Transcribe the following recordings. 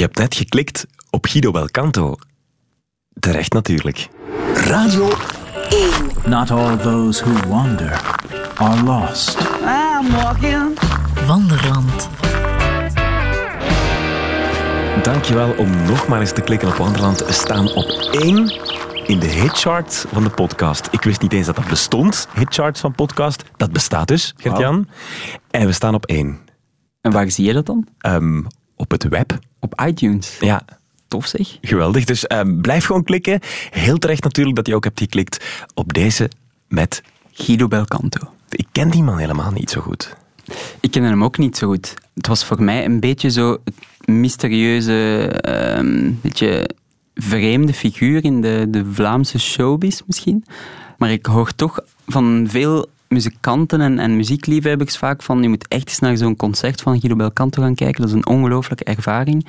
Je hebt net geklikt op Guido Belcanto. Terecht natuurlijk. Radio 1. Not all those who wander are lost. I'm walking. Wanderland. Dankjewel om nog maar eens te klikken op Wanderland. We staan op één in de hitchart van de podcast. Ik wist niet eens dat dat bestond, hitcharts van podcast. Dat bestaat dus, Gert-Jan. En we staan op één. En waar zie je dat dan? Ehm, op het web. Op iTunes. Ja, Tof zeg. geweldig. Dus ehm, blijf gewoon klikken. Heel terecht natuurlijk dat je ook hebt geklikt op deze met... Guido Belcanto. Ik ken die man helemaal niet zo goed. Ik kende hem ook niet zo goed. Het was voor mij een beetje zo het mysterieuze, ehm beetje vreemde figuur in de, de Vlaamse showbiz misschien. Maar ik hoor toch van veel muzikanten en, en muziekliefhebbers vaak van je moet echt eens naar zo'n concert van Guido Belcanto gaan kijken. Dat is een ongelooflijke ervaring.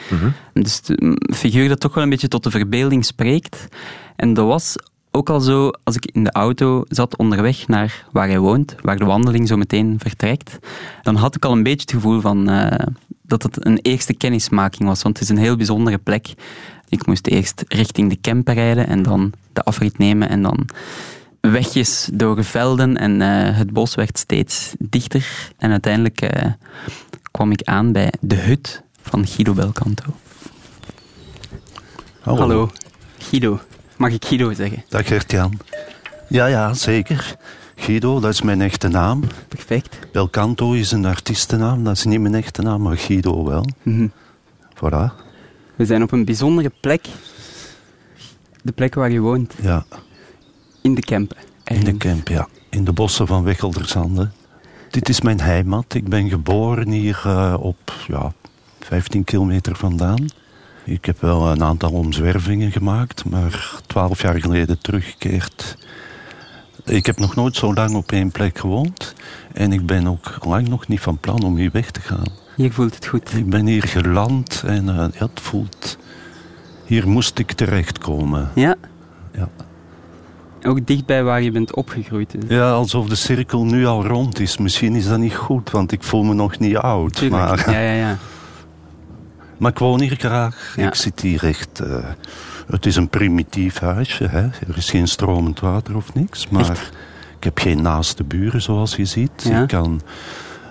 Dus een figuur dat toch wel een beetje tot de verbeelding spreekt. En dat was ook al zo als ik in de auto zat onderweg naar waar hij woont, waar de wandeling zo meteen vertrekt, dan had ik al een beetje het gevoel van eh, dat het een eerste kennismaking was, want het is een heel bijzondere plek. Ik moest eerst richting de camper rijden en dan de afrit nemen en dan wegjes door velden en eh, het bos werd steeds dichter en uiteindelijk eh, kwam ik aan bij de hut van Guido Belcanto. Hallo, Guido. Mag ik Guido zeggen? Dag Gert-Jan. Ja, ja, zeker. Guido, dat is mijn echte naam. Perfect. Belcanto is een artiestennaam, dat is niet mijn echte naam, maar Guido wel. Mhm. Voilà, We zijn op een bijzondere plek. De plek waar je woont, ja. In de Kempen. In de camp, ja. In de bossen van Wechelderzande. Dit is mijn heimat. Ik ben geboren hier eh, op ja, 15 kilometer vandaan. Ik heb wel een aantal omzwervingen gemaakt, maar 12 jaar geleden teruggekeerd. Ik heb nog nooit zo lang op één plek gewoond. En ik ben ook lang nog niet van plan om hier weg te gaan. Hier voelt het goed. Ik ben hier geland en eh, ja, het voelt... Hier moest ik terechtkomen. Ja, Ja. Ook dichtbij waar je bent opgegroeid. Ja, alsof de cirkel nu al rond is. Misschien is dat niet goed, want ik voel me nog niet oud. Tuurlijk. Maar, Ja, ja, ja. maar ik woon hier graag. Ja. Ik zit hier echt... eh, het is een primitief huisje. Hè? Er is geen stromend water of niks. Maar Echt? ik heb geen naaste buren, zoals je ziet. Ja. Ik kan...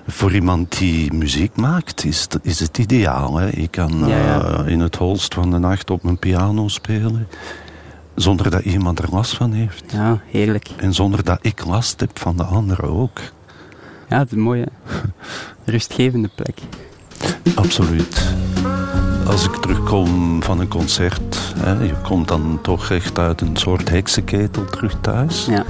Voor iemand die muziek maakt, is het, is het ideaal. Hè? Ik kan Ja, eh, in het holst van de nacht op mijn piano spelen. Zonder dat iemand er last van heeft. Ja, heerlijk. En zonder dat ik last heb van de anderen ook. Ja, het is een mooie, rustgevende plek. Absoluut. Als ik terugkom van een concert, hè, je komt dan toch echt uit een soort heksenketel terug thuis. Ja.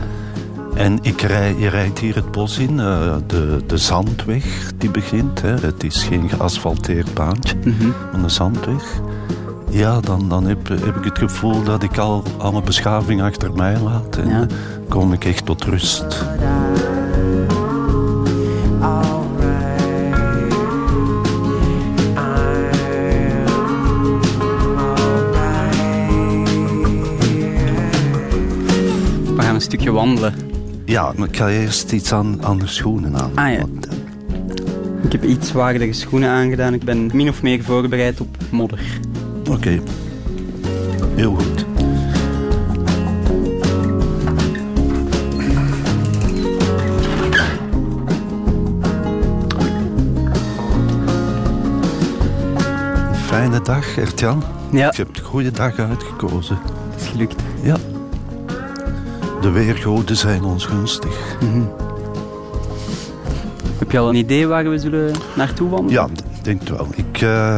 En ik rij, je rijdt hier het bos in, eh, de, de zandweg die begint. Hè. Het is geen geasfalteerd baantje, Mhm. maar een zandweg. Ja, dan, dan heb, heb ik het gevoel dat ik al alle beschaving achter mij laat. En Ja. kom ik echt tot rust. We gaan een stukje wandelen. Ja, maar ik ga eerst iets aan, aan de schoenen aan. Ah, ja. Want, Ik heb iets zwaardere schoenen aangedaan. Ik ben min of meer voorbereid op modder. Oké. Heel goed. Fijne dag, Ertjan. Ja, Je hebt een goede dag uitgekozen. het is gelukt. Ja. De weergoden zijn ons gunstig. Heb je al een idee waar we zullen naartoe wandelen? Ja, ik denk het wel. Ik, eh,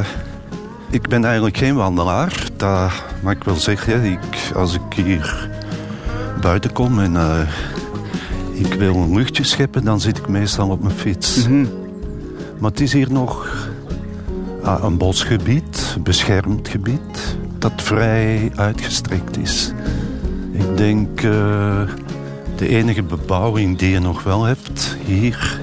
ik ben eigenlijk geen wandelaar. Dat mag ik wel zeggen. Ik, als ik hier buiten kom en eh, ik wil een luchtje scheppen, dan zit ik meestal op mijn fiets. Mhm. Maar het is hier nog ah, een bosgebied, beschermd gebied, dat vrij uitgestrekt is. Ik denk eh, de enige bebouwing die je nog wel hebt hier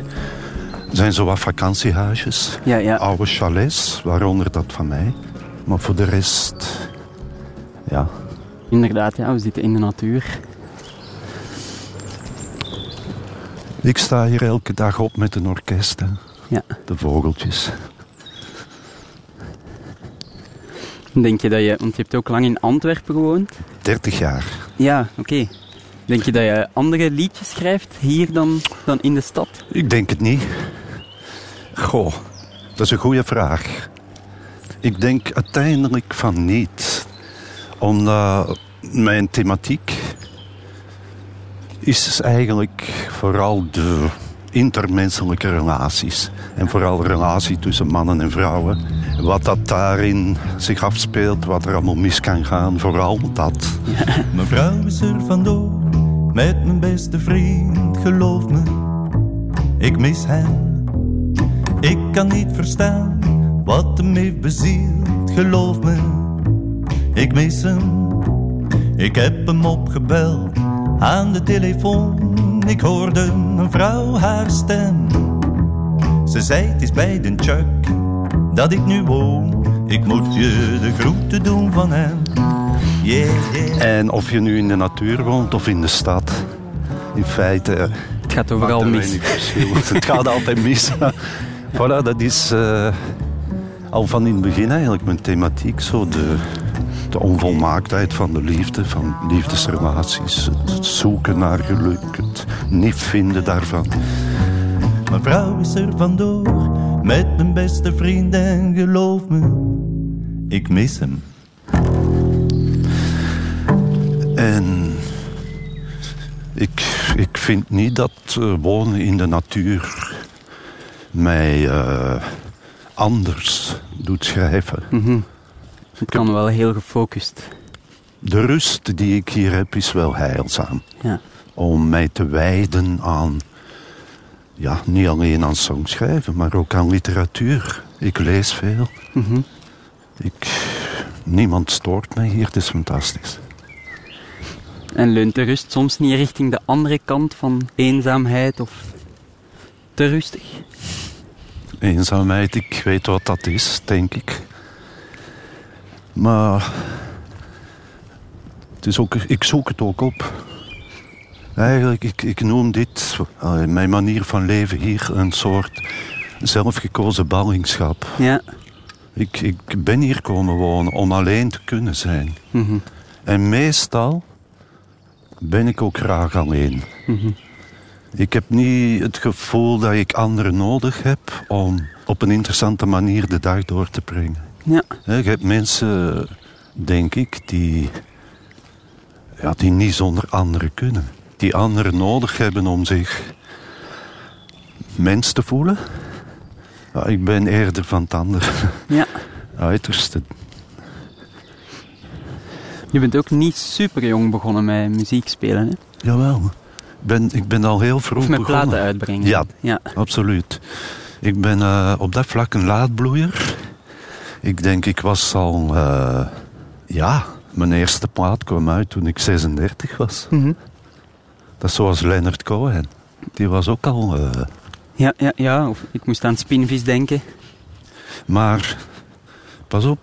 zijn zo wat vakantiehuisjes. Ja, ja. Oude chalets, waaronder dat van mij. Maar voor de rest, ja, Inderdaad, ja, we zitten in de natuur. ik sta hier elke dag op met een orkest. Hè. Ja. De vogeltjes. Denk je dat je, want je hebt ook lang in Antwerpen gewoond. 30 jaar. Ja, oké. Denk je dat je andere liedjes schrijft hier dan, dan in de stad? Ik denk het niet. Goh, dat is een goede vraag. Ik denk uiteindelijk van niet. Omdat mijn thematiek is eigenlijk vooral de intermenselijke relaties. En vooral de relatie tussen mannen en vrouwen. Wat dat daarin zich afspeelt, wat er allemaal mis kan gaan, vooral dat. Mijn vrouw is er vandoor met mijn beste vriend, geloof me. Ik mis hem. Ik kan niet verstaan wat hem heeft bezield, geloof me. Ik mis hem. Ik heb hem opgebeld aan de telefoon. Ik hoorde mijn vrouw haar stem. Ze zei het is bij den Chuck dat ik nu woon. Ik moet je de groeten doen van hem. Yeah, yeah. En of je nu in de natuur woont of in de stad. In feite... Het gaat overal er mis. het gaat altijd mis. voilà, dat is eh, al van in het begin eigenlijk mijn thematiek. Zo de, de onvolmaaktheid van de liefde, van liefdesrelaties. Het, zoeken naar geluk, het niet vinden daarvan. Mijn vrouw is er vandoor met mijn beste vriend en geloof me, ik mis hem. En ik, ik vind niet dat eh, wonen in de natuur mij eh, anders doet schrijven. Het kan wel heel gefocust. De rust die ik hier heb is wel heilzaam. Ja. Om mij te wijden aan, ja, niet alleen aan songschrijven, maar ook aan literatuur. Ik lees veel. ik, niemand stoort mij hier, het is fantastisch. En leunt de rust soms niet richting de andere kant van eenzaamheid of te rustig? Eenzaamheid, ik weet wat dat is, denk ik. Maar het is ook, ik zoek het ook op. Eigenlijk, ik, ik noem dit, mijn manier van leven hier, een soort zelfgekozen ballingschap. Ja. Ik, ik ben hier komen wonen om alleen te kunnen zijn. Mhm. En meestal ben ik ook graag alleen. Ik heb niet het gevoel dat ik anderen nodig heb om op een interessante manier de dag door te brengen. Ja. Hè, Je hebt mensen, denk ik, die, ja, die niet zonder anderen kunnen. Die anderen nodig hebben om zich mens te voelen. Ja, ik ben eerder van het andere Ja. uiterste. Je bent ook niet super jong begonnen met muziek spelen, hè? Jawel. Ik ben, ik ben al heel vroeg Of met begonnen. platen uitbrengen. Ja, Ja. absoluut. Ik ben eh, op dat vlak een laadbloeier. Ik denk, ik was al... eh, ja, mijn eerste plaat kwam uit toen ik 36 was. Mhm. Dat is zoals Leonard Cohen. Die was ook al... eh, Ja, ja, ja. Of ik moest aan Spinvis denken. maar, pas op,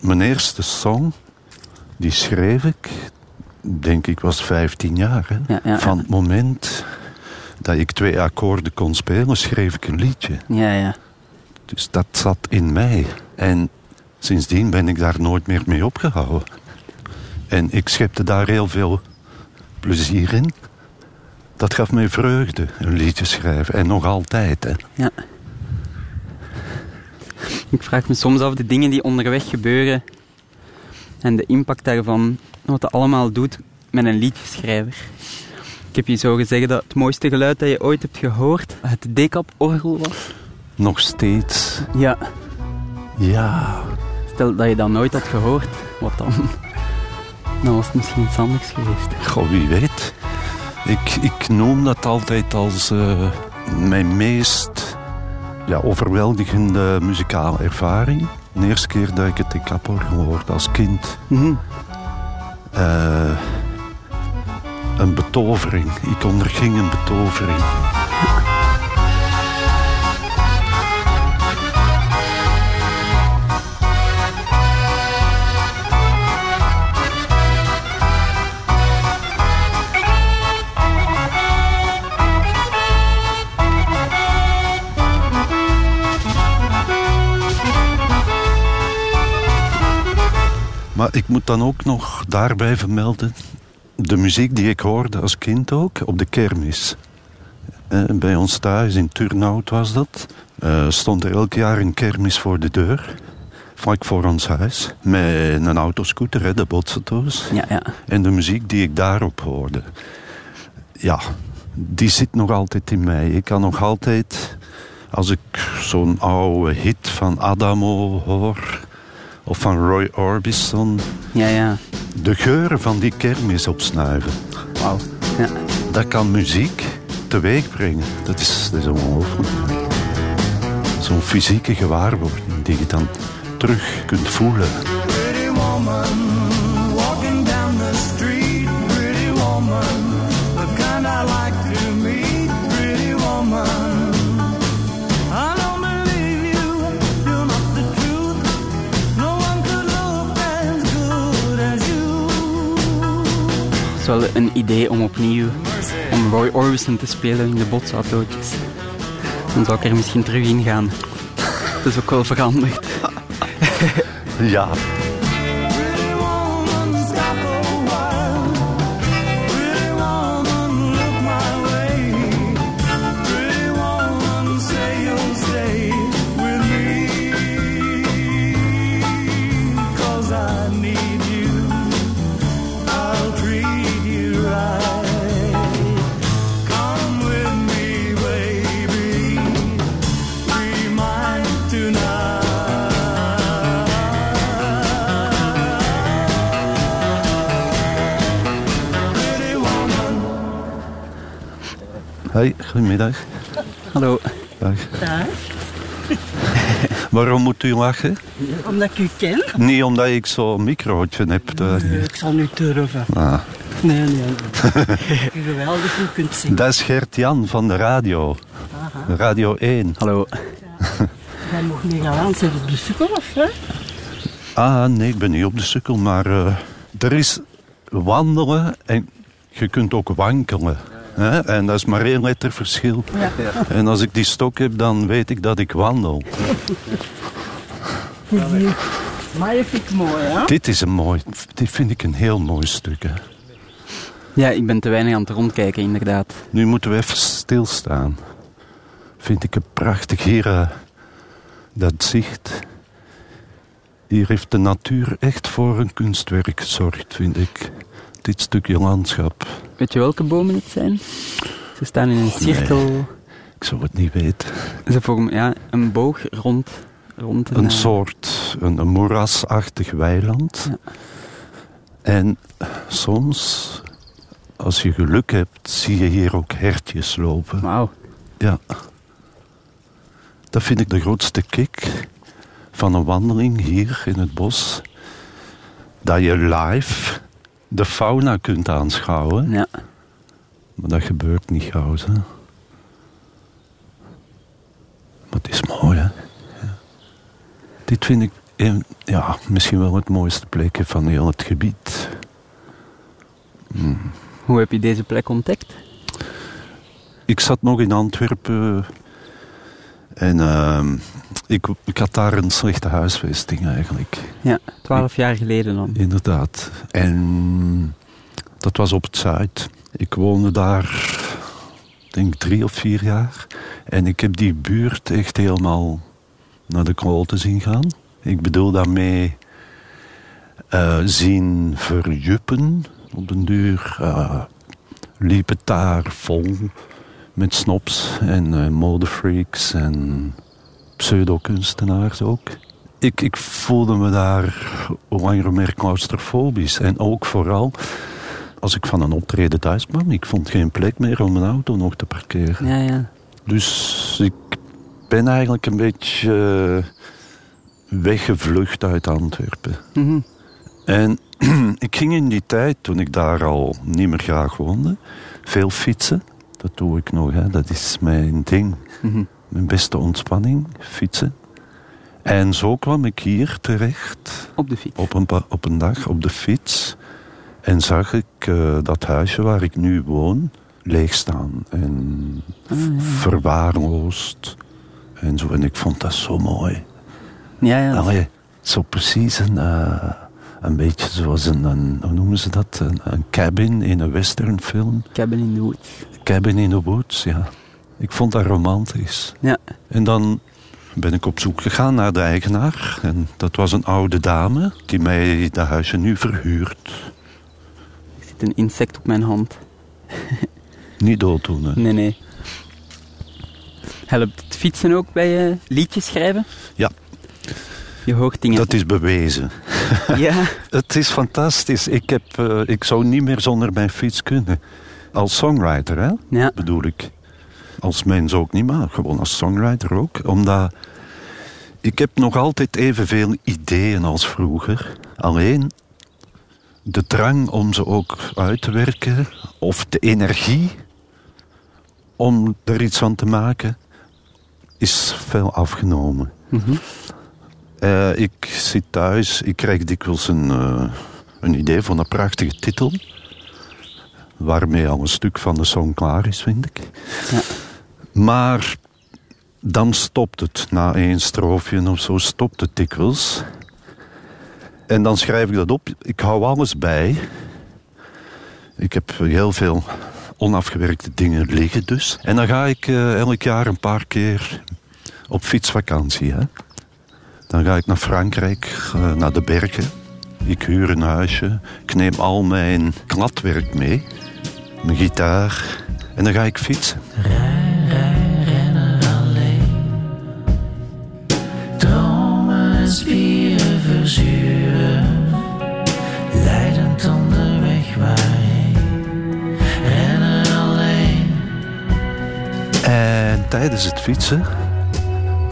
mijn eerste song, die schreef ik, denk ik, was 15 jaar. Hè? Ja, ja, Van het moment dat ik twee akkoorden kon spelen, schreef ik een liedje. Ja, ja. Dus dat zat in mij. En sindsdien ben ik daar nooit meer mee opgehouden. En ik schepte daar heel veel plezier in. Dat gaf mij vreugde, een liedje schrijven. En nog altijd. Hè. ja. Ik vraag me soms af de dingen die onderweg gebeuren en de impact daarvan, wat dat allemaal doet met een liedjeschrijver. Ik heb je zo gezegd dat het mooiste geluid dat je ooit hebt gehoord het decap-orgel was. Nog steeds. Ja. Ja. Stel dat je dat nooit had gehoord, wat dan? Dan was het misschien iets anders geweest. Goh, wie weet. Ik, ik noem dat altijd als eh, mijn meest ja, overweldigende muzikale ervaring. De eerste keer dat ik het in Kaporgel hoorde als kind. Eh, een betovering. Ik onderging een betovering. Ik moet dan ook nog daarbij vermelden... de muziek die ik hoorde als kind ook, op de kermis. Eh, bij ons thuis, in Turnhout was dat... eh, stond er elk jaar een kermis voor de deur. Vlak voor ons huis. Met een autoscooter, hè, de botsauto's. Ja, ja. En de muziek die ik daarop hoorde... Ja, die zit nog altijd in mij. Ik kan nog altijd... Als ik zo'n oude hit van Adamo hoor... of van Roy Orbison... Ja, ja. de geuren van die kermis opsnuiven. Wauw. Ja. Dat kan muziek teweeg brengen. Dat is, dat is ongelooflijk. Zo'n fysieke gewaarwording die je dan terug kunt voelen. Pretty woman, walking down the street. Pretty woman, the kind I like to meet. Is wel een idee om opnieuw om Roy Orbison te spelen in de botsautootjes. Dan zou ik er misschien terug in gaan. Het is ook wel veranderd. Ja, Hoi, goedemiddag. Hallo. Dag. Waarom moet u lachen? Omdat ik u ken? Niet omdat ik zo'n microotje heb. dat- Ik zal niet durven. Ah, Nee, nee. nee. Je geweldig goed kunt zingen. dat is Gert-Jan van de radio. Radio 1. Hallo. Jij mag niet gaan aan, op de sukkel of hè? Ah, nee, ik ben niet op de sukkel, maar eh, er is wandelen en je kunt ook wankelen. Hè? En dat is maar één letter verschil. En als ik die stok heb, dan weet ik dat ik wandel. Maar je vind ik mooi, hè? Dit is een mooi, dit vind ik een heel mooi stuk. Hè. Ja, ik ben te weinig aan het rondkijken, inderdaad. Nu moeten we even stilstaan. Vind ik het prachtig. Hier, eh, dat zicht. Hier heeft de natuur echt voor een kunstwerk gezorgd, vind ik. Dit stukje landschap. Weet je welke bomen het zijn? Ze staan in een cirkel. Ik zou het niet weten. Ze vormen ja, een boog rond, rond een, Een soort, een, een moerasachtig weiland. Ja. En soms, als je geluk hebt, zie je hier ook hertjes lopen. Wauw. Ja. Dat vind ik de grootste kick van een wandeling hier in het bos. Dat je live de fauna kunt aanschouwen. Ja. Maar dat gebeurt niet gauw. Hè. Maar het is mooi, hè. Ja. Dit vind ik een, ja, misschien wel het mooiste plekje van heel het gebied. Hoe heb je deze plek ontdekt? Ik zat nog in Antwerpen en ehm, ik, ik had daar een slechte huisvesting eigenlijk. Ja, twaalf jaar geleden dan. Inderdaad. En dat was op het Zuid. Ik woonde daar, denk ik, drie of vier jaar. En ik heb die buurt echt helemaal naar de kloten zien gaan. Ik bedoel daarmee eh, zien verjuppen. Op den duur eh, liep het daar vol met snobs en eh, modefreaks en pseudo-kunstenaars ook. Ik, ik voelde me daar hoe langer meer claustrofobisch. En ook vooral als ik van een optreden thuis kwam. Ik vond geen plek meer om mijn auto nog te parkeren. Ja, ja. Dus ik ben eigenlijk een beetje eh, weggevlucht uit Antwerpen. Mhm. En ik ging in die tijd, toen ik daar al niet meer graag woonde, veel fietsen. Dat doe ik nog, hè. dat is mijn ding. Mhm. Mijn beste ontspanning, fietsen. En zo kwam ik hier terecht Op de fiets. op een, op een dag op de fiets. En zag ik eh, dat huisje waar ik nu woon leeg staan. En verwaarloosd. En, zo. en ik vond dat zo mooi. Ja, ja. Allee, zo precies een, eh, Een beetje zoals een, een hoe noemen ze dat? Een, een cabin in een westernfilm. Cabin in the Woods. Cabin in the Woods, ja. Ik vond dat romantisch. Ja. En dan ben ik op zoek gegaan naar de eigenaar. En dat was een oude dame die mij dat huisje nu verhuurt. Er zit een insect op mijn hand. Niet dooddoen, hè. Nee, nee. Helpt het fietsen ook bij eh, liedjes schrijven? Ja. Je hoort dingen. Dat is bewezen. Ja. Het is fantastisch. Ik, heb, eh, ik zou niet meer zonder mijn fiets kunnen. Als songwriter, hè, Ja. bedoel ik. Als mens ook niet, maar gewoon als songwriter ook. Omdat ik heb nog altijd evenveel ideeën als vroeger. Alleen de drang om ze ook uit te werken, of de energie om er iets van te maken, is veel afgenomen. Mhm. Eh, ik zit thuis, ik krijg dikwijls een, eh, een idee van een prachtige titel. Waarmee al een stuk van de song klaar is, vind ik. Ja. Maar dan stopt het. Na één stroofje of zo stopt het dikwijls. En dan schrijf ik dat op. Ik hou alles bij. Ik heb heel veel onafgewerkte dingen liggen dus. En dan ga ik eh, elk jaar een paar keer op fietsvakantie. Hè? Dan ga ik naar Frankrijk, eh, naar de bergen. Ik huur een huisje. Ik neem al mijn kladwerk mee. Mijn gitaar. En dan ga ik fietsen. Dromen en spieren verzuren, leidend onderweg waarheen. Rennen alleen, En tijdens het fietsen,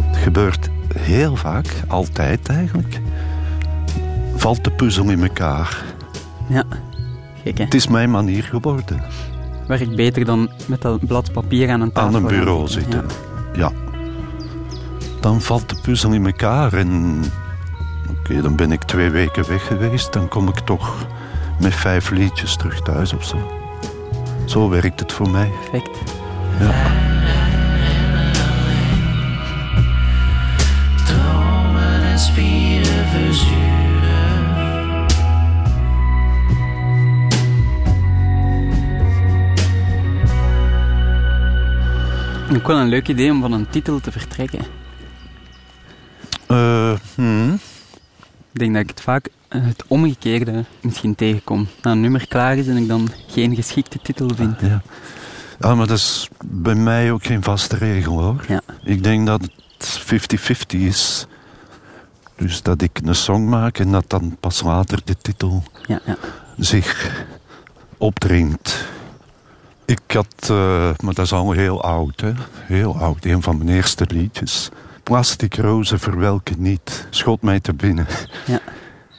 het gebeurt heel vaak, altijd eigenlijk, valt de puzzel in elkaar. Ja. Gek, hè? Het is mijn manier geworden. Werkt beter dan met dat blad papier aan een tafel. Aan een gaan bureau zitten. Ja. Dan valt de puzzel in elkaar en... Oké, dan ben ik twee weken weg geweest. Dan kom ik toch met vijf liedjes terug thuis of zo. Zo werkt het voor mij. Perfect. Ja. dromen en Ook wel een leuk idee om van een titel te vertrekken. Hmm. Ik denk dat ik het vaak eh, het omgekeerde misschien tegenkom. Dat een nummer klaar is en ik dan geen geschikte titel vind. Ja. ja, maar dat is bij mij ook geen vaste regel hoor. Ja. Ik denk dat het 50-50 is. Dus dat ik een song maak en dat dan pas later de titel Ja, ja. zich opdringt. Ik had, eh, maar dat is al heel oud, hè? heel oud, een van mijn eerste liedjes. Plastic rozen verwelken niet, schot mij te binnen. Ja.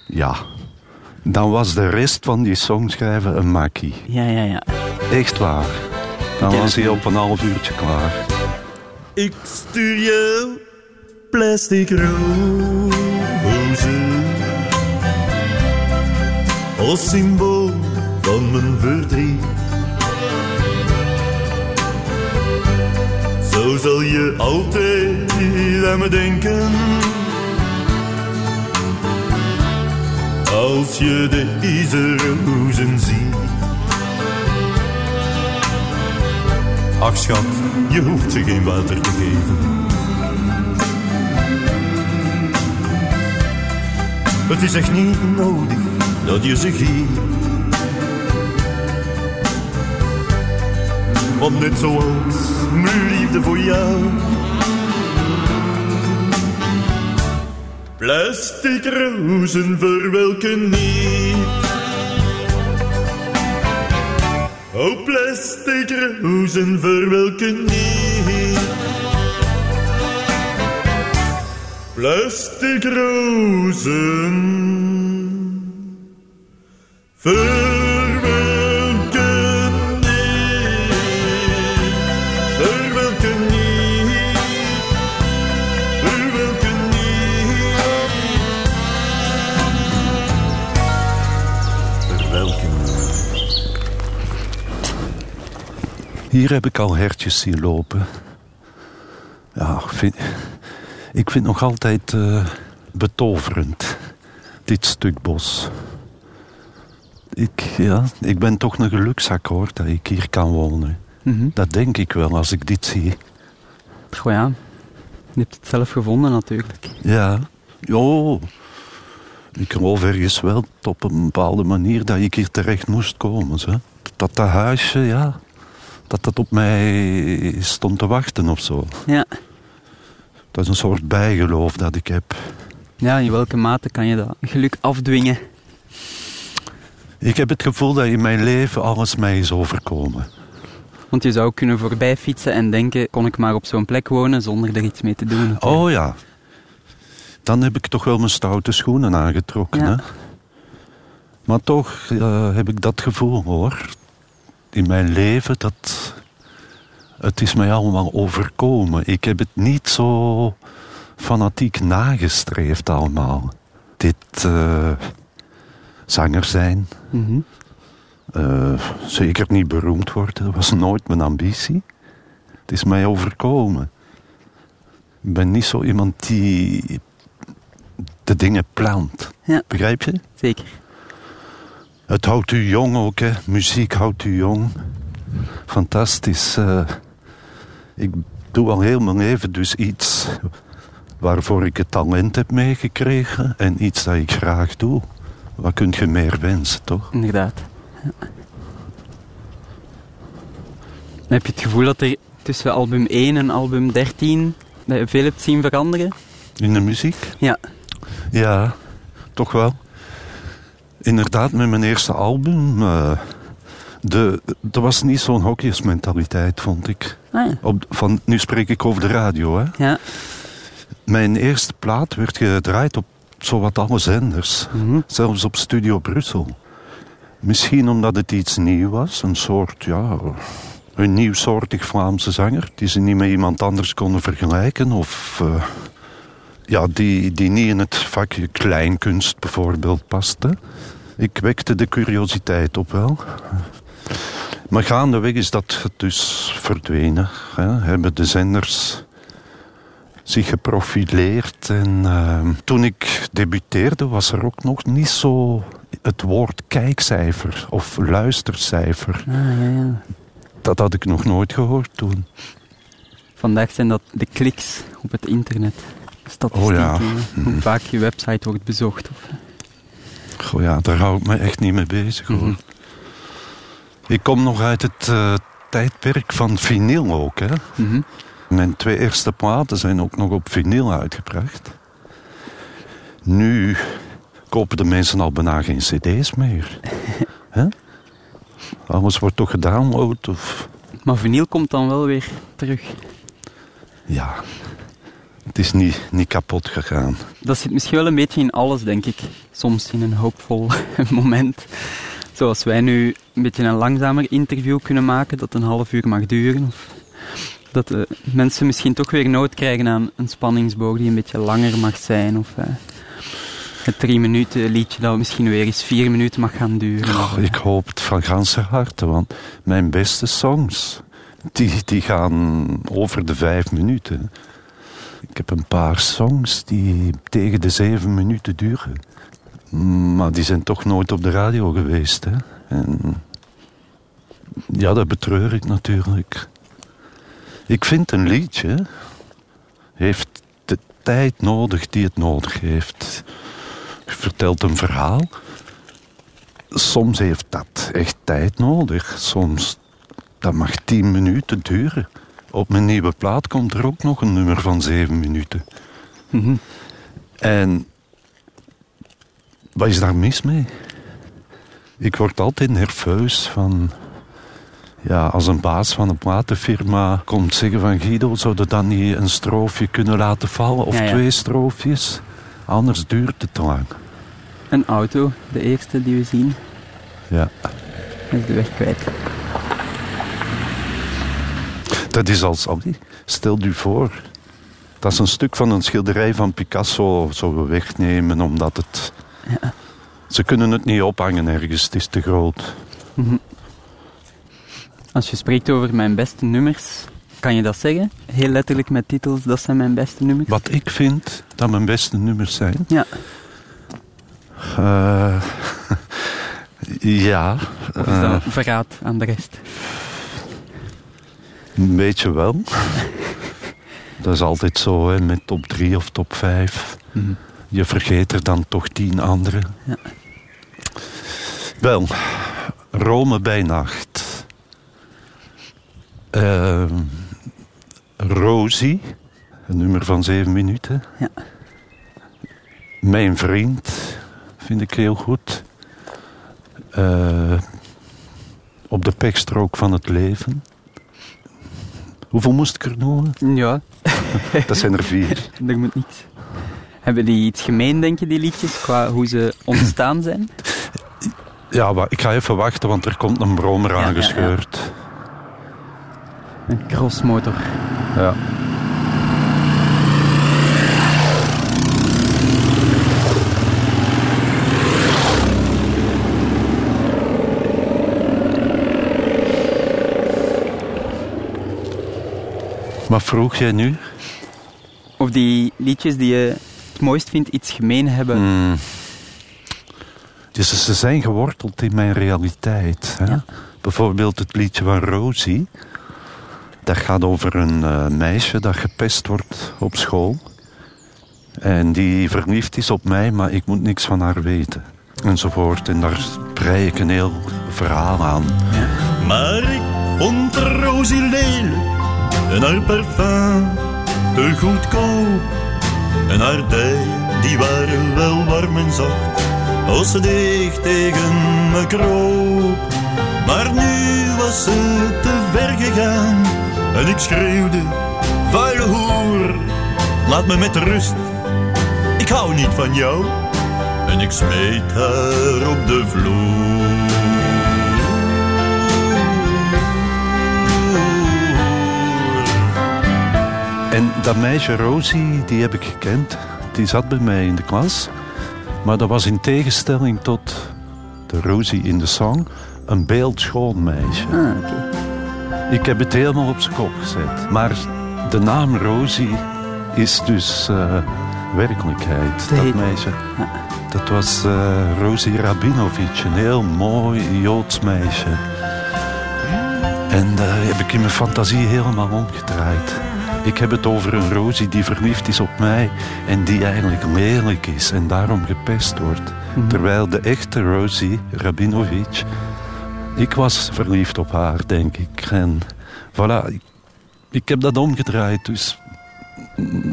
Ja, dan was de rest van die songschrijven een makkie. Ja, ja, ja. Echt waar. Dan was hij op een half uurtje klaar. Ik stuur jou plastic rozen als symbool van mijn verdriet. Zo zal je altijd aan me denken. Als je deze rozen ziet. Ach schat, je hoeft ze geen water te geven. Het is echt niet nodig dat je ze geeft. Want net zoals mijn liefde voor jou. Plastic rozen verwelken niet. Oh, plastic rozen verwelken niet. Plastic rozen verwelken Hier heb ik al hertjes zien lopen. Ja, ik vind, ik vind het nog altijd eh, betoverend, dit stuk bos. Ik, ja, ik ben toch een gelukzak hoor, dat ik hier kan wonen. Mhm. Dat denk ik wel als ik dit zie. Goh ja, je hebt het zelf gevonden natuurlijk. Ja, jo. Ik geloof ergens wel op een bepaalde manier dat ik hier terecht moest komen. Zo. Dat dat huisje, ja, dat dat op mij stond te wachten of zo. Ja. Dat is een soort bijgeloof dat ik heb. ja, in welke mate kan je dat geluk afdwingen? Ik heb het gevoel dat in mijn leven alles mij is overkomen. Want je zou kunnen voorbij fietsen en denken, kon ik maar op zo'n plek wonen zonder er iets mee te doen. Oh ja. Dan heb ik toch wel mijn stoute schoenen aangetrokken. Ja. Hè? Maar toch eh, heb ik dat gevoel hoor. In mijn leven dat. Het is mij allemaal overkomen. Ik heb het niet zo fanatiek nagestreefd allemaal. Dit eh, zanger zijn. Mhm. eh, zeker niet beroemd worden. Dat was nooit mijn ambitie. Het is mij overkomen. Ik ben niet zo iemand die de dingen plant. Ja. Begrijp je? Zeker. Het houdt u jong ook, hè. Muziek houdt u jong. Fantastisch. eh. ik doe al heel mijn leven dus iets waarvoor ik het talent heb meegekregen en iets dat ik graag doe. Wat kun je meer wensen, toch? Inderdaad. Ja. Heb je het gevoel dat er tussen album 1 en album 13 dat je veel hebt zien veranderen? In de muziek? Ja. Ja, toch wel. Inderdaad, met mijn eerste album. eh de, er was niet zo'n hokjesmentaliteit, vond ik. Ah, ja. Op, van, nu spreek ik over de radio, hè. Ja. Mijn eerste plaat werd gedraaid op zowat alle zenders. Mhm. Zelfs op Studio Brussel. Misschien omdat het iets nieuw was. Een soort, ja... Een nieuwsoortig Vlaamse zanger. Die ze niet met iemand anders konden vergelijken. Of... eh, ja, die, die niet in het vakje kleinkunst bijvoorbeeld paste. Ik wekte de curiositeit op wel. Maar gaandeweg is dat dus verdwenen. Hè. Hebben de zenders zich geprofileerd. En eh, toen ik debuteerde was er ook nog niet zo het woord kijkcijfer of luistercijfer. Ah, ja, ja. Dat had ik nog nooit gehoord toen. Vandaag zijn dat de kliks op het internet. Statistieken. Oh ja. Hoe vaak je website wordt bezocht. Of, Goh ja, daar hou ik me echt niet mee bezig hoor. Mhm. Ik kom nog uit het eh, tijdperk van vinyl ook. Hè. Mhm. Mijn twee eerste platen zijn ook nog op vinyl uitgebracht. Nu kopen de mensen al bijna geen cd's meer. Hè? Alles wordt toch gedownload of... Maar vinyl komt dan wel weer terug. Ja, het is niet, niet kapot gegaan. Dat zit misschien wel een beetje in alles, denk ik. Soms in een hoopvol moment. Zoals wij nu een beetje een langzamer interview kunnen maken, dat een half uur mag duren. Of dat eh, mensen misschien toch weer nood krijgen aan een spanningsboog die een beetje langer mag zijn. Of eh, het drie minuten liedje dat misschien weer eens vier minuten mag gaan duren. Oh, ik hoop het van ganse harte, want mijn beste songs, die, die gaan over de vijf minuten. Ik heb een paar songs die tegen de zeven minuten duren. Maar die zijn toch nooit op de radio geweest. Hè? En ja, dat betreur ik natuurlijk. Ik vind een liedje heeft de tijd nodig die het nodig heeft. Je vertelt een verhaal. Soms heeft dat echt tijd nodig. Soms dat mag tien minuten duren. Op mijn nieuwe plaat komt er ook nog een nummer van zeven minuten. Mhm. En wat is daar mis mee? Ik word altijd nerveus van... Ja, als een baas van een platenfirma komt zeggen van Guido, zou je dan niet een stroofje kunnen laten vallen? Of Ja, ja. twee stroofjes? Anders duurt het te lang. Een auto, de eerste die we zien, Ja. is de weg kwijt. Dat is als, allee, stel u voor, dat is een stuk van een schilderij van Picasso zouden we wegnemen omdat het... Ze kunnen het niet ophangen ergens, het is te groot. Als je spreekt over mijn beste nummers, kan je dat zeggen? Heel letterlijk met titels, dat zijn mijn beste nummers? Wat ik vind dat mijn beste nummers zijn... Ja. eh, Ja, Of is eh, verraad aan de rest? Een beetje wel. Dat is altijd zo hè, met top 3 of top 5. Mhm. Je vergeet er dan toch tien andere. Ja. Wel, Rome bij nacht. Ehm, Rosie, een nummer van zeven minuten. Ja. Mijn vriend, vind ik heel goed. Eh, op de pechstrook van het leven. Hoeveel moest ik er noemen? Ja, Dat zijn er vier. er moet niks. Hebben die iets gemeen, denk je, die liedjes, qua hoe ze ontstaan zijn? Ja, maar ik ga even wachten, want er komt een brommer Ja, ja, ja. aangescheurd. Een crossmotor. Ja. Wat vroeg jij nu? Of die liedjes die je het mooist vindt iets gemeen hebben. Hmm. Dus ze zijn geworteld in mijn realiteit. Hè? Ja. Bijvoorbeeld het liedje van Rosie. Dat gaat over een eh, meisje dat gepest wordt op school. En die verliefd is op mij, maar ik moet niks van haar weten. Enzovoort. En daar brei ik een heel verhaal aan. Maar ik vond Rosie lelijk en haar parfum te goedkoop. En haar dijen, die waren wel warm en zacht als ze dicht tegen me kroop. Maar nu was ze te ver gegaan en ik schreeuwde, vuile hoer, laat me met rust, ik hou niet van jou. En ik smeet haar op de vloer. En dat meisje Rosie, die heb ik gekend. Die zat bij mij in de klas. Maar dat was in tegenstelling tot de Rosie in de song een beeldschoon meisje. Ah. Ik heb het helemaal op zijn kop gezet. Maar de naam Rosie is dus eh, werkelijkheid. De dat meisje. Ja. Dat was eh, Rosie Rabinovic, een heel mooi Joods meisje. En dat heb ik in mijn fantasie helemaal omgedraaid. Ik heb het over een Rosie die verliefd is op mij en die eigenlijk lelijk is en daarom gepest wordt. Terwijl de echte Rosie Rabinovic, ik was verliefd op haar, denk ik. En voilà, ik, ik heb dat omgedraaid. Dus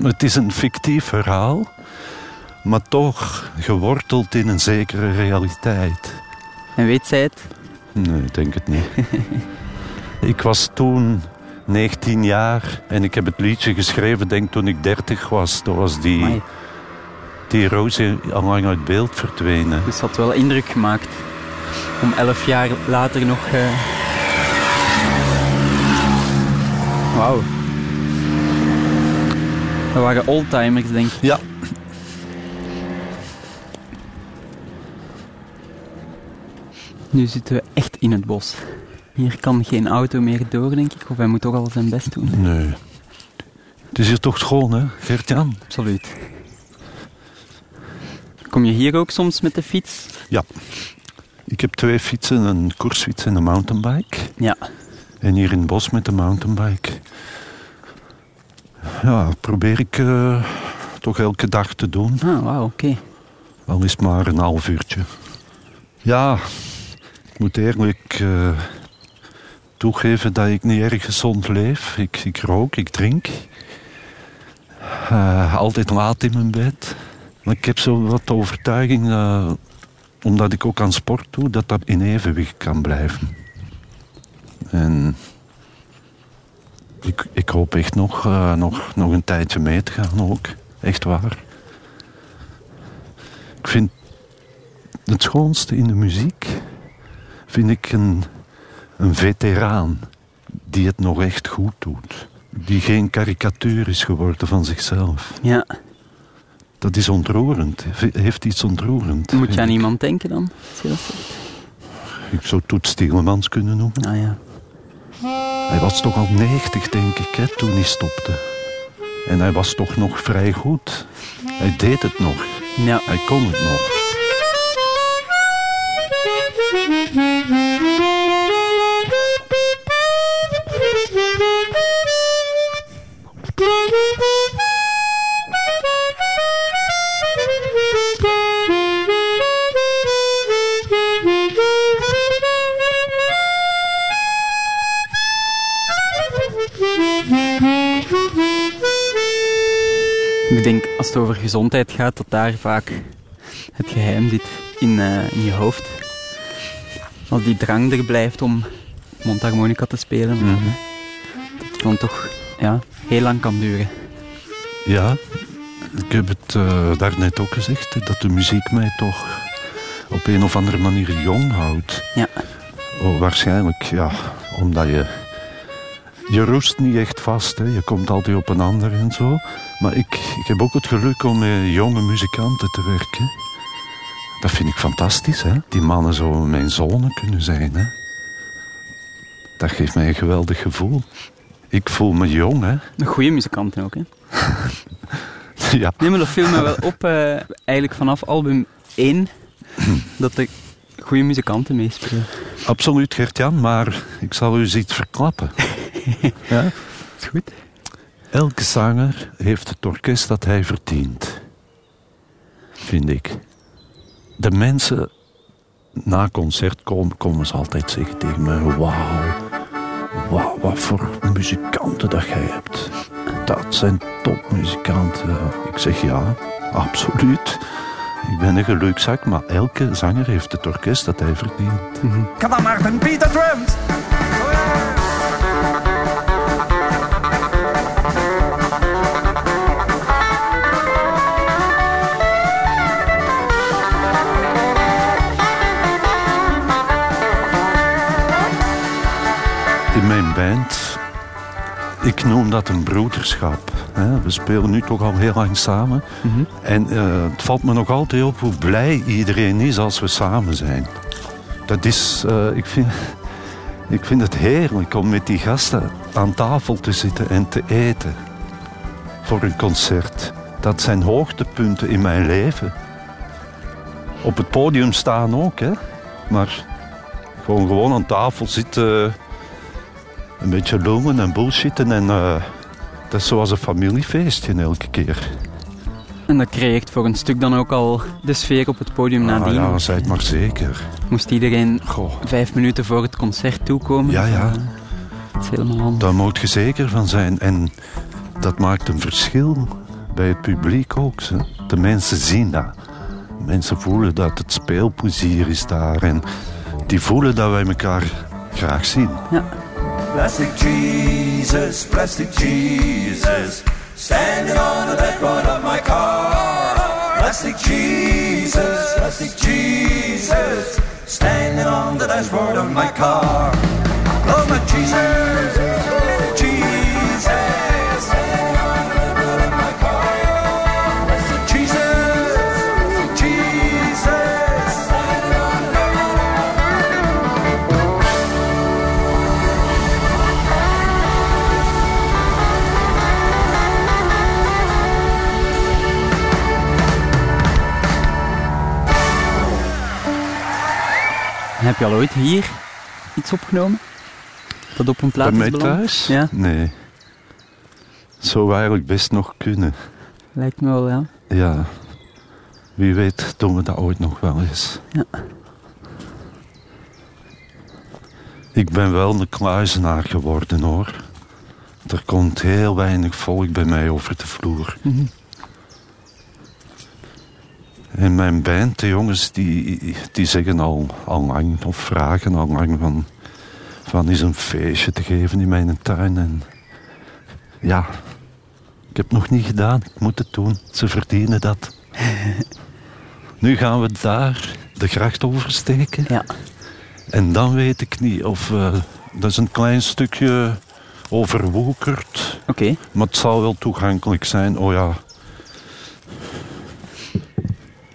het is een fictief verhaal, maar toch geworteld in een zekere realiteit. En weet zij het? Nee, ik denk het niet. ik was toen 19 jaar en ik heb het liedje geschreven, denk toen ik 30 was. Toen was die, Amai. die Rosie al lang uit beeld verdwenen. Dus het had wel indruk gemaakt. Om elf jaar later nog... eh, Wauw. Dat waren oldtimers, denk ik. Ja. Nu zitten we echt in het bos. Hier kan geen auto meer door, denk ik. Of hij moet toch al zijn best doen. Nee. Het is hier toch schoon, hè, Gert-Jan? Absoluut. Kom je hier ook soms met de fiets? Ja. Ik heb twee fietsen, een koersfiets en een mountainbike. Ja. En hier in het bos met de mountainbike. Ja, probeer ik eh, toch elke dag te doen. Ah, wauw, oké. Al is het maar een half uurtje. Ja, ik moet eerlijk eh, toegeven dat ik niet erg gezond leef. Ik, rook, ik drink. Eh, altijd laat in mijn bed. Maar ik heb zo wat overtuiging, eh, omdat ik ook aan sport doe, dat dat in evenwicht kan blijven. En ik, ik hoop echt nog, eh, nog, nog een tijdje mee te gaan ook. Echt waar. Ik vind het schoonste in de muziek vind ik een, een veteraan die het nog echt goed doet. Die geen karikatuur is geworden van zichzelf. Ja. Dat is ontroerend. He- Heeft iets ontroerend. Moet je aan ik. iemand denken dan? Ik zou Toet Stielemans kunnen noemen. Ah ja. Hij was toch al 90, denk ik, hè, toen hij stopte. En hij was toch nog vrij goed. Hij deed het nog. Ja. Hij kon het nog. Het over gezondheid gaat, dat daar vaak het geheim zit in, eh, in je hoofd. Als die drang er blijft om mondharmonica te spelen, Mhm. dat het dan toch ja, heel lang kan duren. Ja, ik heb het eh, daarnet ook gezegd, dat de muziek mij toch op een of andere manier jong houdt. Ja. Oh, waarschijnlijk, ja, omdat je... Je roest niet echt vast, hè. je komt altijd op een ander en zo. Maar ik, ik heb ook het geluk om met jonge muzikanten te werken. Dat vind ik fantastisch, hè. Die mannen zo mijn zonen kunnen zijn, hè. Dat geeft mij een geweldig gevoel. Ik voel me jong, hè. Een goede muzikanten ook, hè? Ja. Nee, maar dat viel me wel op, eh, eigenlijk vanaf album 1, dat er goede muzikanten meespelen. Absoluut, Gert-Jan, maar ik zal u eens iets verklappen. ja? Is goed. Elke zanger heeft het orkest dat hij verdient. Vind ik. De mensen na concert komen, komen ze altijd zeggen tegen mij: Wauw, wauw, wat voor muzikanten dat jij hebt. Dat zijn topmuzikanten. Ik zeg ja, absoluut. Ik ben een gelukzak, maar elke zanger heeft het orkest dat hij verdient. Come on, Martin, beat the drums. Band, ik noem dat een broederschap. Hè. We spelen nu toch al heel lang samen. En eh, het valt me nog altijd op hoe blij iedereen is als we samen zijn. Dat is, eh, ik, vind, ik vind het heerlijk om met die gasten aan tafel te zitten en te eten. Voor een concert. Dat zijn hoogtepunten in mijn leven. Op het podium staan ook, hè. Maar gewoon, gewoon aan tafel zitten een beetje lullen en bullshitten. En eh, dat is zoals een familiefeestje elke keer. En dat creëert voor een stuk dan ook al de sfeer op het podium Ah, nadien. ja, zei het maar zeker. Moest iedereen Goh. vijf minuten voor het concert toekomen. Ja, ja. Het is helemaal anders. Daar moet je zeker van zijn. En dat maakt een verschil bij het publiek ook. De mensen zien dat. Mensen voelen dat het speelplezier is daar. En die voelen dat wij elkaar graag zien. Plastic Jesus, plastic Jesus, standing on the dashboard of my car. Plastic Jesus, plastic Jesus, standing on the dashboard of my car. Oh, my Jesus, Heb je al ooit hier iets opgenomen? Dat op een plaat Bij mij beland? thuis? Ja, Nee. Zou eigenlijk best nog kunnen. lijkt me wel, ja. Ja. Wie weet doen we dat ooit nog wel eens. Ja. Ik ben wel een kluizenaar geworden hoor. Er komt heel weinig volk bij mij over de vloer. Mhm. En mijn band, de jongens, die, die zeggen al, al lang, of vragen al lang van, van is een feestje te geven in mijn tuin. En ja, ik heb het nog niet gedaan, ik moet het doen. Ze verdienen dat. nu gaan we daar de gracht oversteken. Ja. En dan weet ik niet of eh, dat is een klein stukje overwoekerd. Oké. Maar het zal wel toegankelijk zijn. Oh ja,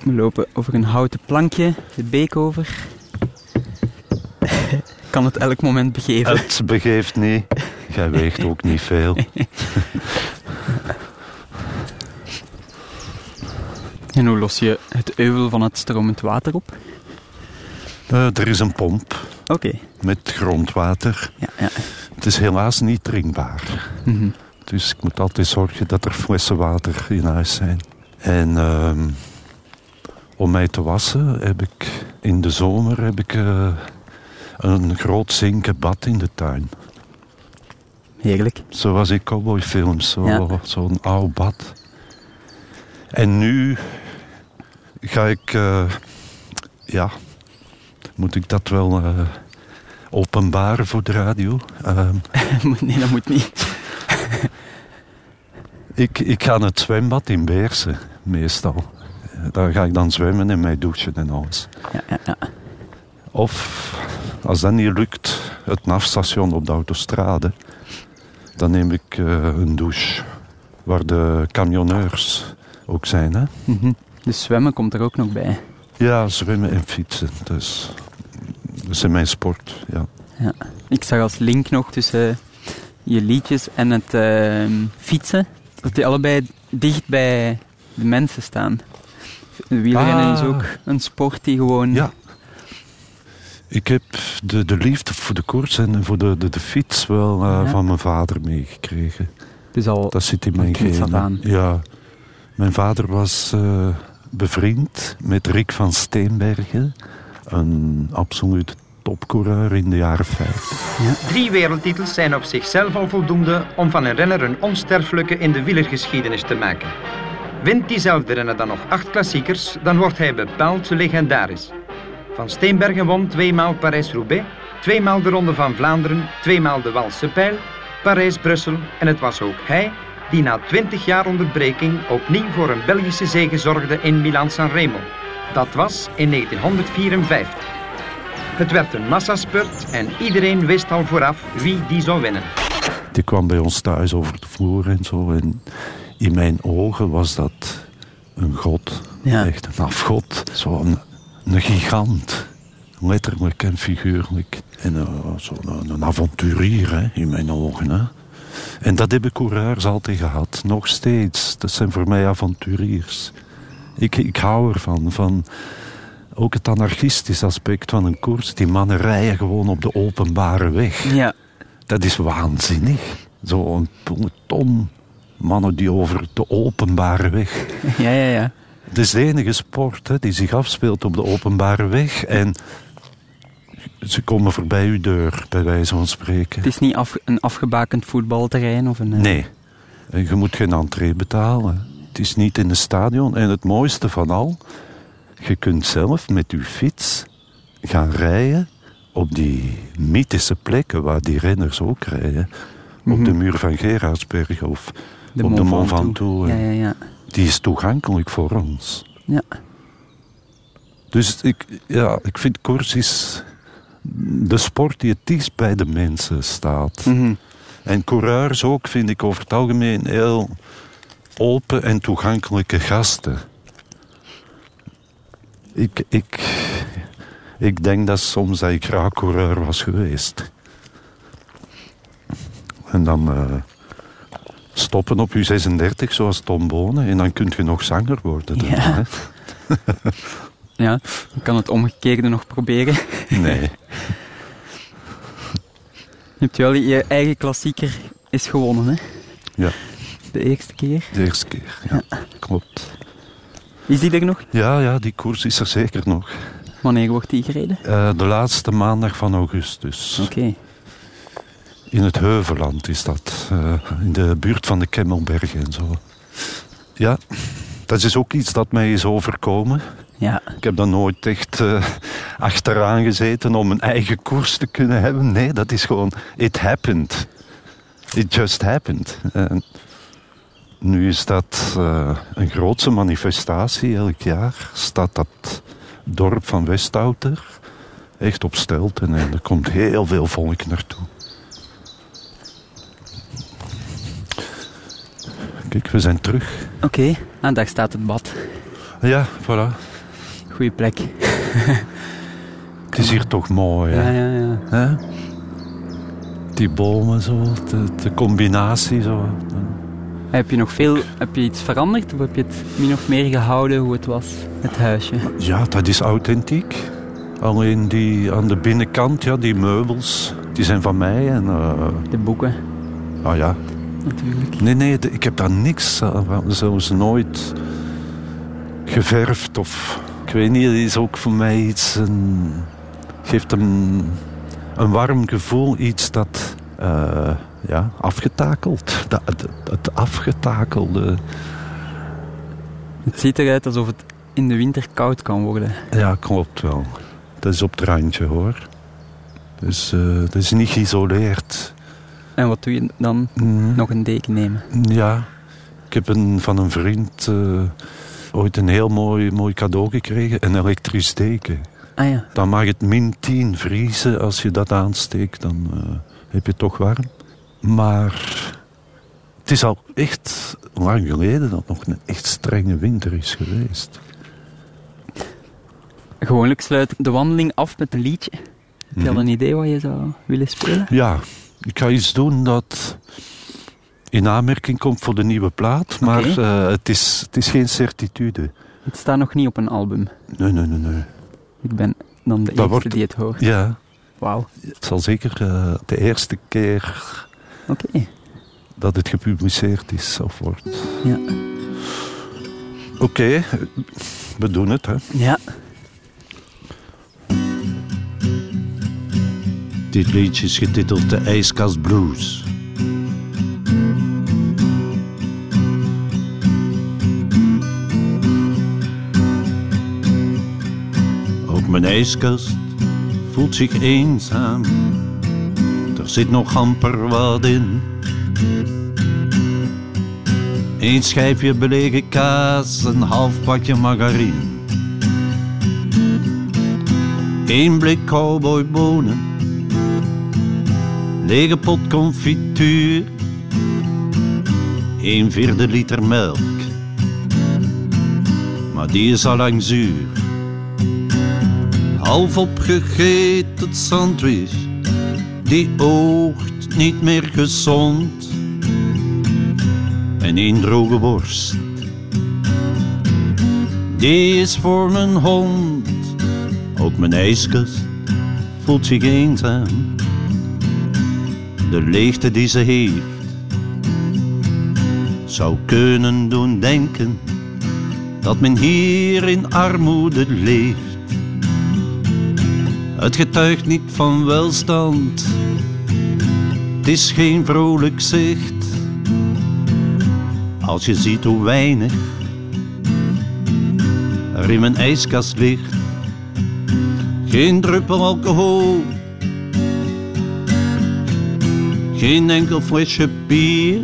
We lopen over een houten plankje, de beek over. kan het elk moment begeven. het begeeft niet. Jij weegt ook niet veel. En hoe los je het euvel van het stromend water op? Eh, er is een pomp Oké. met grondwater. Ja, ja. Het is helaas niet drinkbaar. Mhm. Dus ik moet altijd zorgen dat er flessen water in huis zijn. En ehm, om mij te wassen heb ik in de zomer heb ik, eh, een groot zinken bad in de tuin. Heerlijk. Zoals in cowboyfilms, zo, Ja. zo'n oud bad. En nu ga ik, eh, ja, moet ik dat wel eh, openbaren voor de radio? Ehm, nee, dat moet niet. ik, ik ga naar het zwembad in Beersen, meestal. Daar ga ik dan zwemmen en mij douchen en alles. Ja, ja, ja. Of, als dat niet lukt, het NAF-station op de autostrade. Dan neem ik eh, een douche, waar de camionneurs ook zijn. Hè? Mhm. Dus zwemmen komt er ook nog bij. Ja, zwemmen en fietsen. Dus, dat is mijn sport, ja. Ja. Ik zag als link nog tussen je liedjes en het ehm, fietsen, dat die allebei dicht bij de mensen staan. Wielrennen Ah. is ook een sport die gewoon... Ja. Ik heb de, de liefde voor de koers en voor de, de, de fiets wel eh, Ja. van mijn vader meegekregen. Dus al Dat zit in mijn genen. Ja. Mijn vader was eh, bevriend met Rick van Steenbergen. Een absoluut topcoureur in de jaren 50. Drie wereldtitels zijn op zichzelf al voldoende om van een renner een onsterfelijke in de wielergeschiedenis te maken. Wint diezelfde renner dan nog acht klassiekers, dan wordt hij bepaald legendarisch. Van Steenbergen won tweemaal Parijs-Roubaix, tweemaal de Ronde van Vlaanderen, tweemaal de Walse Pijl, Parijs-Brussel en het was ook hij die na 20 jaar onderbreking opnieuw voor een Belgische zege zorgde in Milaan-San Remo. Dat was in 1954. Het werd een massaspurt en iedereen wist al vooraf wie die zou winnen. Die kwam bij ons thuis over de vloer en zo. En in mijn ogen was dat een god. Ja. Echt een afgod. Zo'n een gigant. Letterlijk en figuurlijk. En uh, zo'n een, avonturier hè, in mijn ogen. Hè. En dat hebben coureurs altijd gehad. Nog steeds. Dat zijn voor mij avonturiers. Ik, ik hou ervan. Van ook het anarchistisch aspect van een koers. Die mannen rijden gewoon op de openbare weg. Ja. Dat is waanzinnig. Zo'n peloton mannen die over de openbare weg. Ja, ja, ja. Het is de enige sport hè, die zich afspeelt op de openbare weg. En ze komen voorbij uw deur, bij wijze van spreken. Het is niet af, een afgebakend voetbalterrein of een... eh, Nee. En je moet geen entree betalen. Het is niet in een stadion. En het mooiste van al, je kunt zelf met je fiets gaan rijden op die mythische plekken waar die renners ook rijden. Op de muur van Gerardsberg of de op de Mont Ventoux. Ventoux. Ja, ja, ja. Die is toegankelijk voor ons. Ja. Dus ik, ja, ik vind koers is de sport die het dichtst bij de mensen staat. Mhm. En coureurs ook vind ik over het algemeen heel open en toegankelijke gasten. Ik, ik, ik denk dat soms dat ik graag coureur was geweest. En dan eh, stoppen op je 36 zoals Tom Bonen en dan kun je nog zanger worden. Ja. hè? ja. Je kan het omgekeerde nog proberen. Nee. Je hebt wel je eigen klassieker is gewonnen, hè? Ja, De eerste keer. de eerste keer. Ja, klopt. Is die er nog? Ja, ja, die koers is er zeker nog. Wanneer wordt die gereden? Eh, de laatste maandag van augustus. Oké. In het Heuveland is dat. eh, in de buurt van de Kemmelbergen en zo. Ja, dat is ook iets dat mij is overkomen. Ja. Ik heb dan nooit echt eh, achteraan gezeten om een eigen koers te kunnen hebben. Nee, dat is gewoon... It happened. It just happened. En nu is dat eh, een grootse manifestatie. Elk jaar staat dat dorp van Westouter echt op stelten. En er komt heel veel volk naartoe. Kijk, we zijn terug. Oké. Ah, daar staat het bad. Ja, voilà. Goeie plek. Het is hier toch mooi, hè? Ja, ja, ja. Hè? Die bomen zo, de, de combinatie zo. Heb je nog veel... Heb je iets veranderd? Of heb je het min of meer gehouden hoe het was? Het huisje. Ja, dat is authentiek. Alleen die aan de binnenkant, ja, die meubels, die zijn van mij. En, eh, De boeken, ah ja. Natuurlijk. Nee, nee, de- ik heb daar niks aan, van, zelfs nooit geverfd of... Ik weet niet, het is ook voor mij iets... Een, geeft een, een warm gevoel, iets dat... eh, ja, afgetakeld. Dat, het, het afgetakelde... Het ziet eruit alsof het in de winter koud kan worden. Ja, klopt wel. Dat is op het randje hoor. Dus eh dat is niet geïsoleerd. En wat doe je dan? Mm, Nog een deken nemen. Ja, ik heb een, van een vriend eh, ooit een heel mooi, mooi cadeau gekregen. Een elektrisch deken. Ah ja. Dan mag het min 10 vriezen. Als je dat aansteekt, dan eh, heb je het toch warm. Maar het is al echt lang geleden dat nog een echt strenge winter is geweest. Gewoonlijk sluit de wandeling af met een liedje. Heb je al Mhm. een idee wat je zou willen spelen? Ja, ik ga iets doen dat in aanmerking komt voor de nieuwe plaat. Maar eh, het, is, het is geen certitude. Het staat nog niet op een album. Nee, nee, nee. nee. Ik ben dan de Dat eerste wordt- die het hoort. Ja, Wauw. het zal zeker eh, de eerste keer dat het gepubliceerd is of wordt. Ja. Oké, we doen het. Hè. Ja. Dit liedje is getiteld De IJskast Blues. Ook mijn ijskast voelt zich eenzaam. Er zit nog amper wat in. Eén schijfje belegen kaas, een half pakje margarine. Eén blik cowboybonen lege pot confituur, een vierde liter melk, maar die is al lang zuur. Half opgegeten sandwich, die oogt niet meer gezond, en een droge worst, die is voor mijn hond, ook mijn ijskast voelt zich eenzaam de leegte die ze heeft, zou kunnen doen denken dat men hier in armoede leeft. Het getuigt niet van welstand, het is geen vrolijk zicht. Als je ziet hoe weinig er in mijn ijskast ligt, geen druppel alcohol geen enkel flesje bier.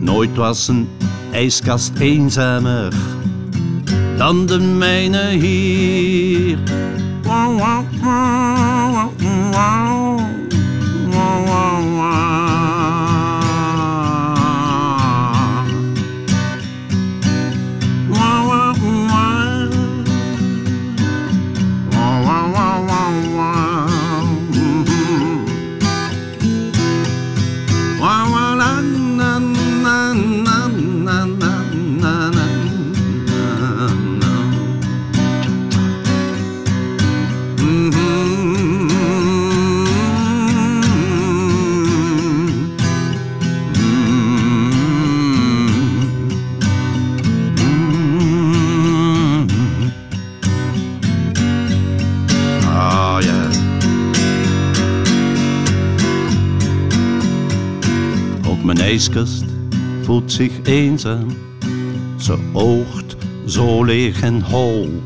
Nooit was een ijskast eenzamer dan de mijne hier. IJskast voelt zich eenzaam. Ze oogt zo leeg en hol.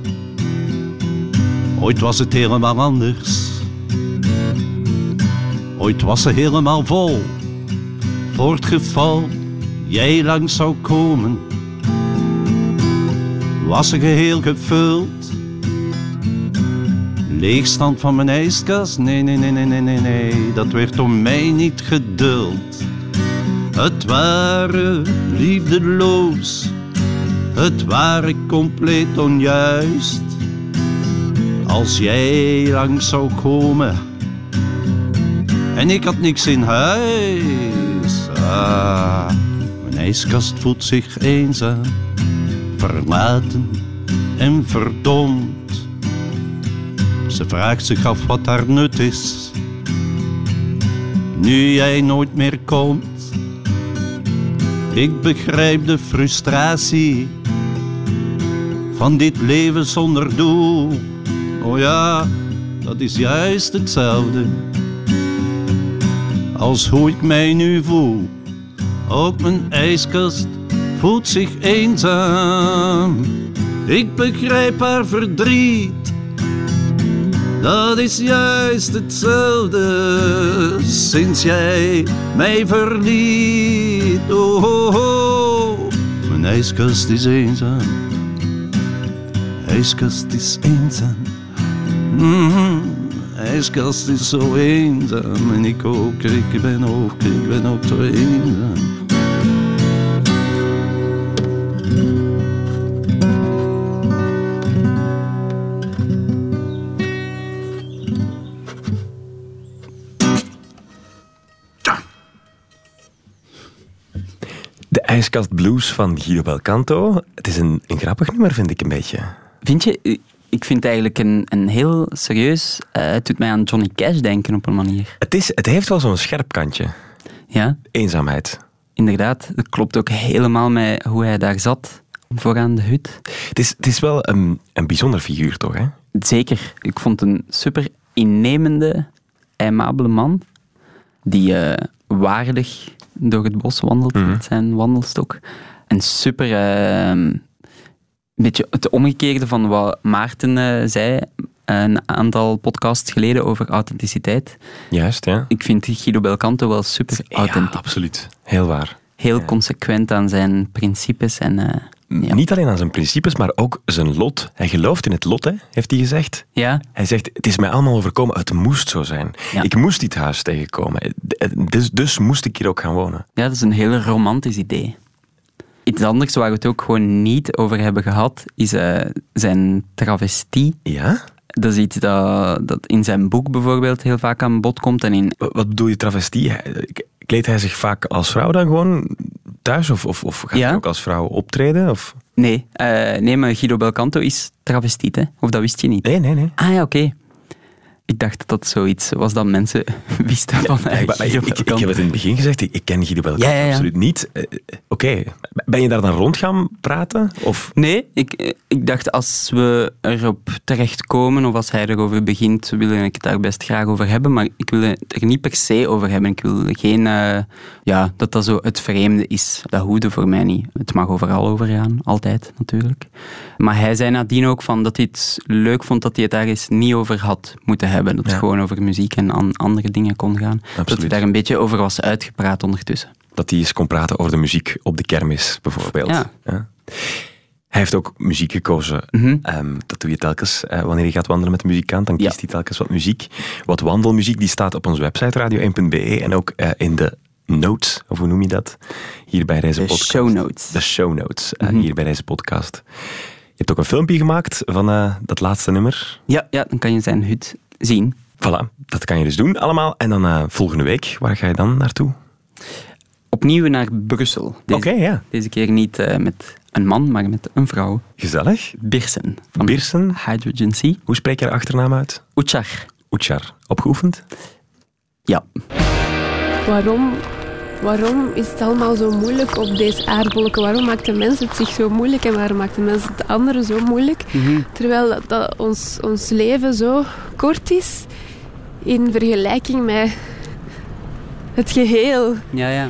Ooit was het helemaal anders. Ooit was ze helemaal vol. Voor het geval jij langs zou komen, was ze geheel gevuld. Leegstand van mijn ijskast? Nee, nee, nee, nee, nee, nee, nee. Dat werd door mij niet geduld. Het waren liefdeloos. Het waren compleet onjuist. Als jij langs zou komen. En ik had niks in huis. Ah, mijn ijskast voelt zich eenzaam. Verlaten en verdomd. Ze vraagt zich af wat haar nut is. Nu jij nooit meer komt. Ik begrijp de frustratie van dit leven zonder doel. Oh ja, dat is juist hetzelfde als hoe ik mij nu voel. Ook mijn ijskast voelt zich eenzaam. Ik begrijp haar verdriet. Dat is juist hetzelfde sinds jij mij verliet. Oh, oh, oh. Mijn ijskast is eenzaam. Ijskast is eenzaam. Mhm. Ijskast is zo eenzaam. En ik ook, ik ben ook, ik ben ook zo eenzaam. IJskast Blues van Guido Belcanto. Het is een, een grappig nummer, vind ik een beetje. Vind je? Ik vind het eigenlijk een, een heel serieus... eh, het doet mij aan Johnny Cash denken op een manier. Het, is, het heeft wel zo'n scherp kantje. Ja, Eenzaamheid. inderdaad. Het klopt ook helemaal met hoe hij daar zat, vooraan de hut. Het is, het is wel een, een bijzonder figuur, toch? Hè? Zeker. Ik vond een super innemende, aimabele man. Die eh, waardig door het bos wandelt Mhm. met zijn wandelstok. En super... eh, een beetje het omgekeerde van wat Maarten eh, zei een aantal podcasts geleden over authenticiteit. Juist, ja. Ik vind Guido Belcanto wel super Ja, authentiek. absoluut. Heel waar. Heel consequent aan zijn principes en... eh, ja. Niet alleen aan zijn principes, maar ook zijn lot. Hij gelooft in het lot, hè, heeft hij gezegd. Ja, Hij zegt, het is mij allemaal overkomen, het moest zo zijn. Ja. Ik moest dit huis tegenkomen. Dus, dus moest ik hier ook gaan wonen. Ja, dat is een heel romantisch idee. Iets anders waar we het ook gewoon niet over hebben gehad, is eh, zijn travestie. Ja? Dat is iets dat, dat in zijn boek bijvoorbeeld heel vaak aan bod komt. En in, Wat bedoel je travestie? Hij- Kleedt hij zich vaak als vrouw dan gewoon thuis? Of, of, of gaat Ja. hij ook als vrouw optreden? Of? nee, eh, nee, maar Guido Belcanto is travestiet, hè? Of dat wist je niet? Nee, nee, nee. Ah ja, oké. Ik dacht dat dat zoiets was dat mensen wisten van eh, Ja, maar Guido ik, ik, heb het in het begin gezegd, ik, ik ken Guido Belcanto Ja, ja, ja. absoluut niet. Eh, eh, Oké, ben je daar dan rond gaan praten? Of? Nee, ik, ik dacht als we erop terechtkomen of als hij erover begint, wil ik het daar best graag over hebben. Maar ik wil het er niet per se over hebben. Ik wil geen, eh, ja, dat dat zo het vreemde is. Dat hoede voor mij niet. Het mag overal over gaan, altijd natuurlijk. Maar hij zei nadien ook van dat hij het leuk vond dat hij het daar eens niet over had moeten hebben. Dat het Ja. gewoon over muziek en an- andere dingen kon gaan. Dat hij daar een beetje over was uitgepraat ondertussen. Dat hij eens kon praten over de muziek op de kermis, bijvoorbeeld. Ja. Hij heeft ook muziek gekozen. Mhm. Ehm, dat doe je telkens eh, wanneer je gaat wandelen met een muzikant. Dan kiest hij telkens wat muziek. Wat wandelmuziek, die staat op onze website radio1.be en ook eh, in de notes, of hoe noem je dat? Hier bij deze De podcast. show notes. De show notes, eh, Mhm. hier bij deze podcast. Je hebt ook een filmpje gemaakt van dat laatste nummer. Ja, ja, dan kan je zijn hut zien. Voilà, dat kan je dus doen allemaal. En dan eh, volgende week, waar ga je dan naartoe? opnieuw naar Brussel. Deze, Oké, ja. deze keer niet eh, met een man, maar met een vrouw. Gezellig. Birsen. Van Birsen. Hydrogen Sea. Hoe spreek je haar achternaam uit? Uchar. Uchar. Opgeoefend? Ja. Waarom, waarom is het allemaal zo moeilijk op deze aardbolken? Waarom maakt de mens het zich zo moeilijk en waarom maakt de mens het anderen zo moeilijk? Terwijl dat, dat ons, ons leven zo kort is in vergelijking met het geheel. Ja, ja.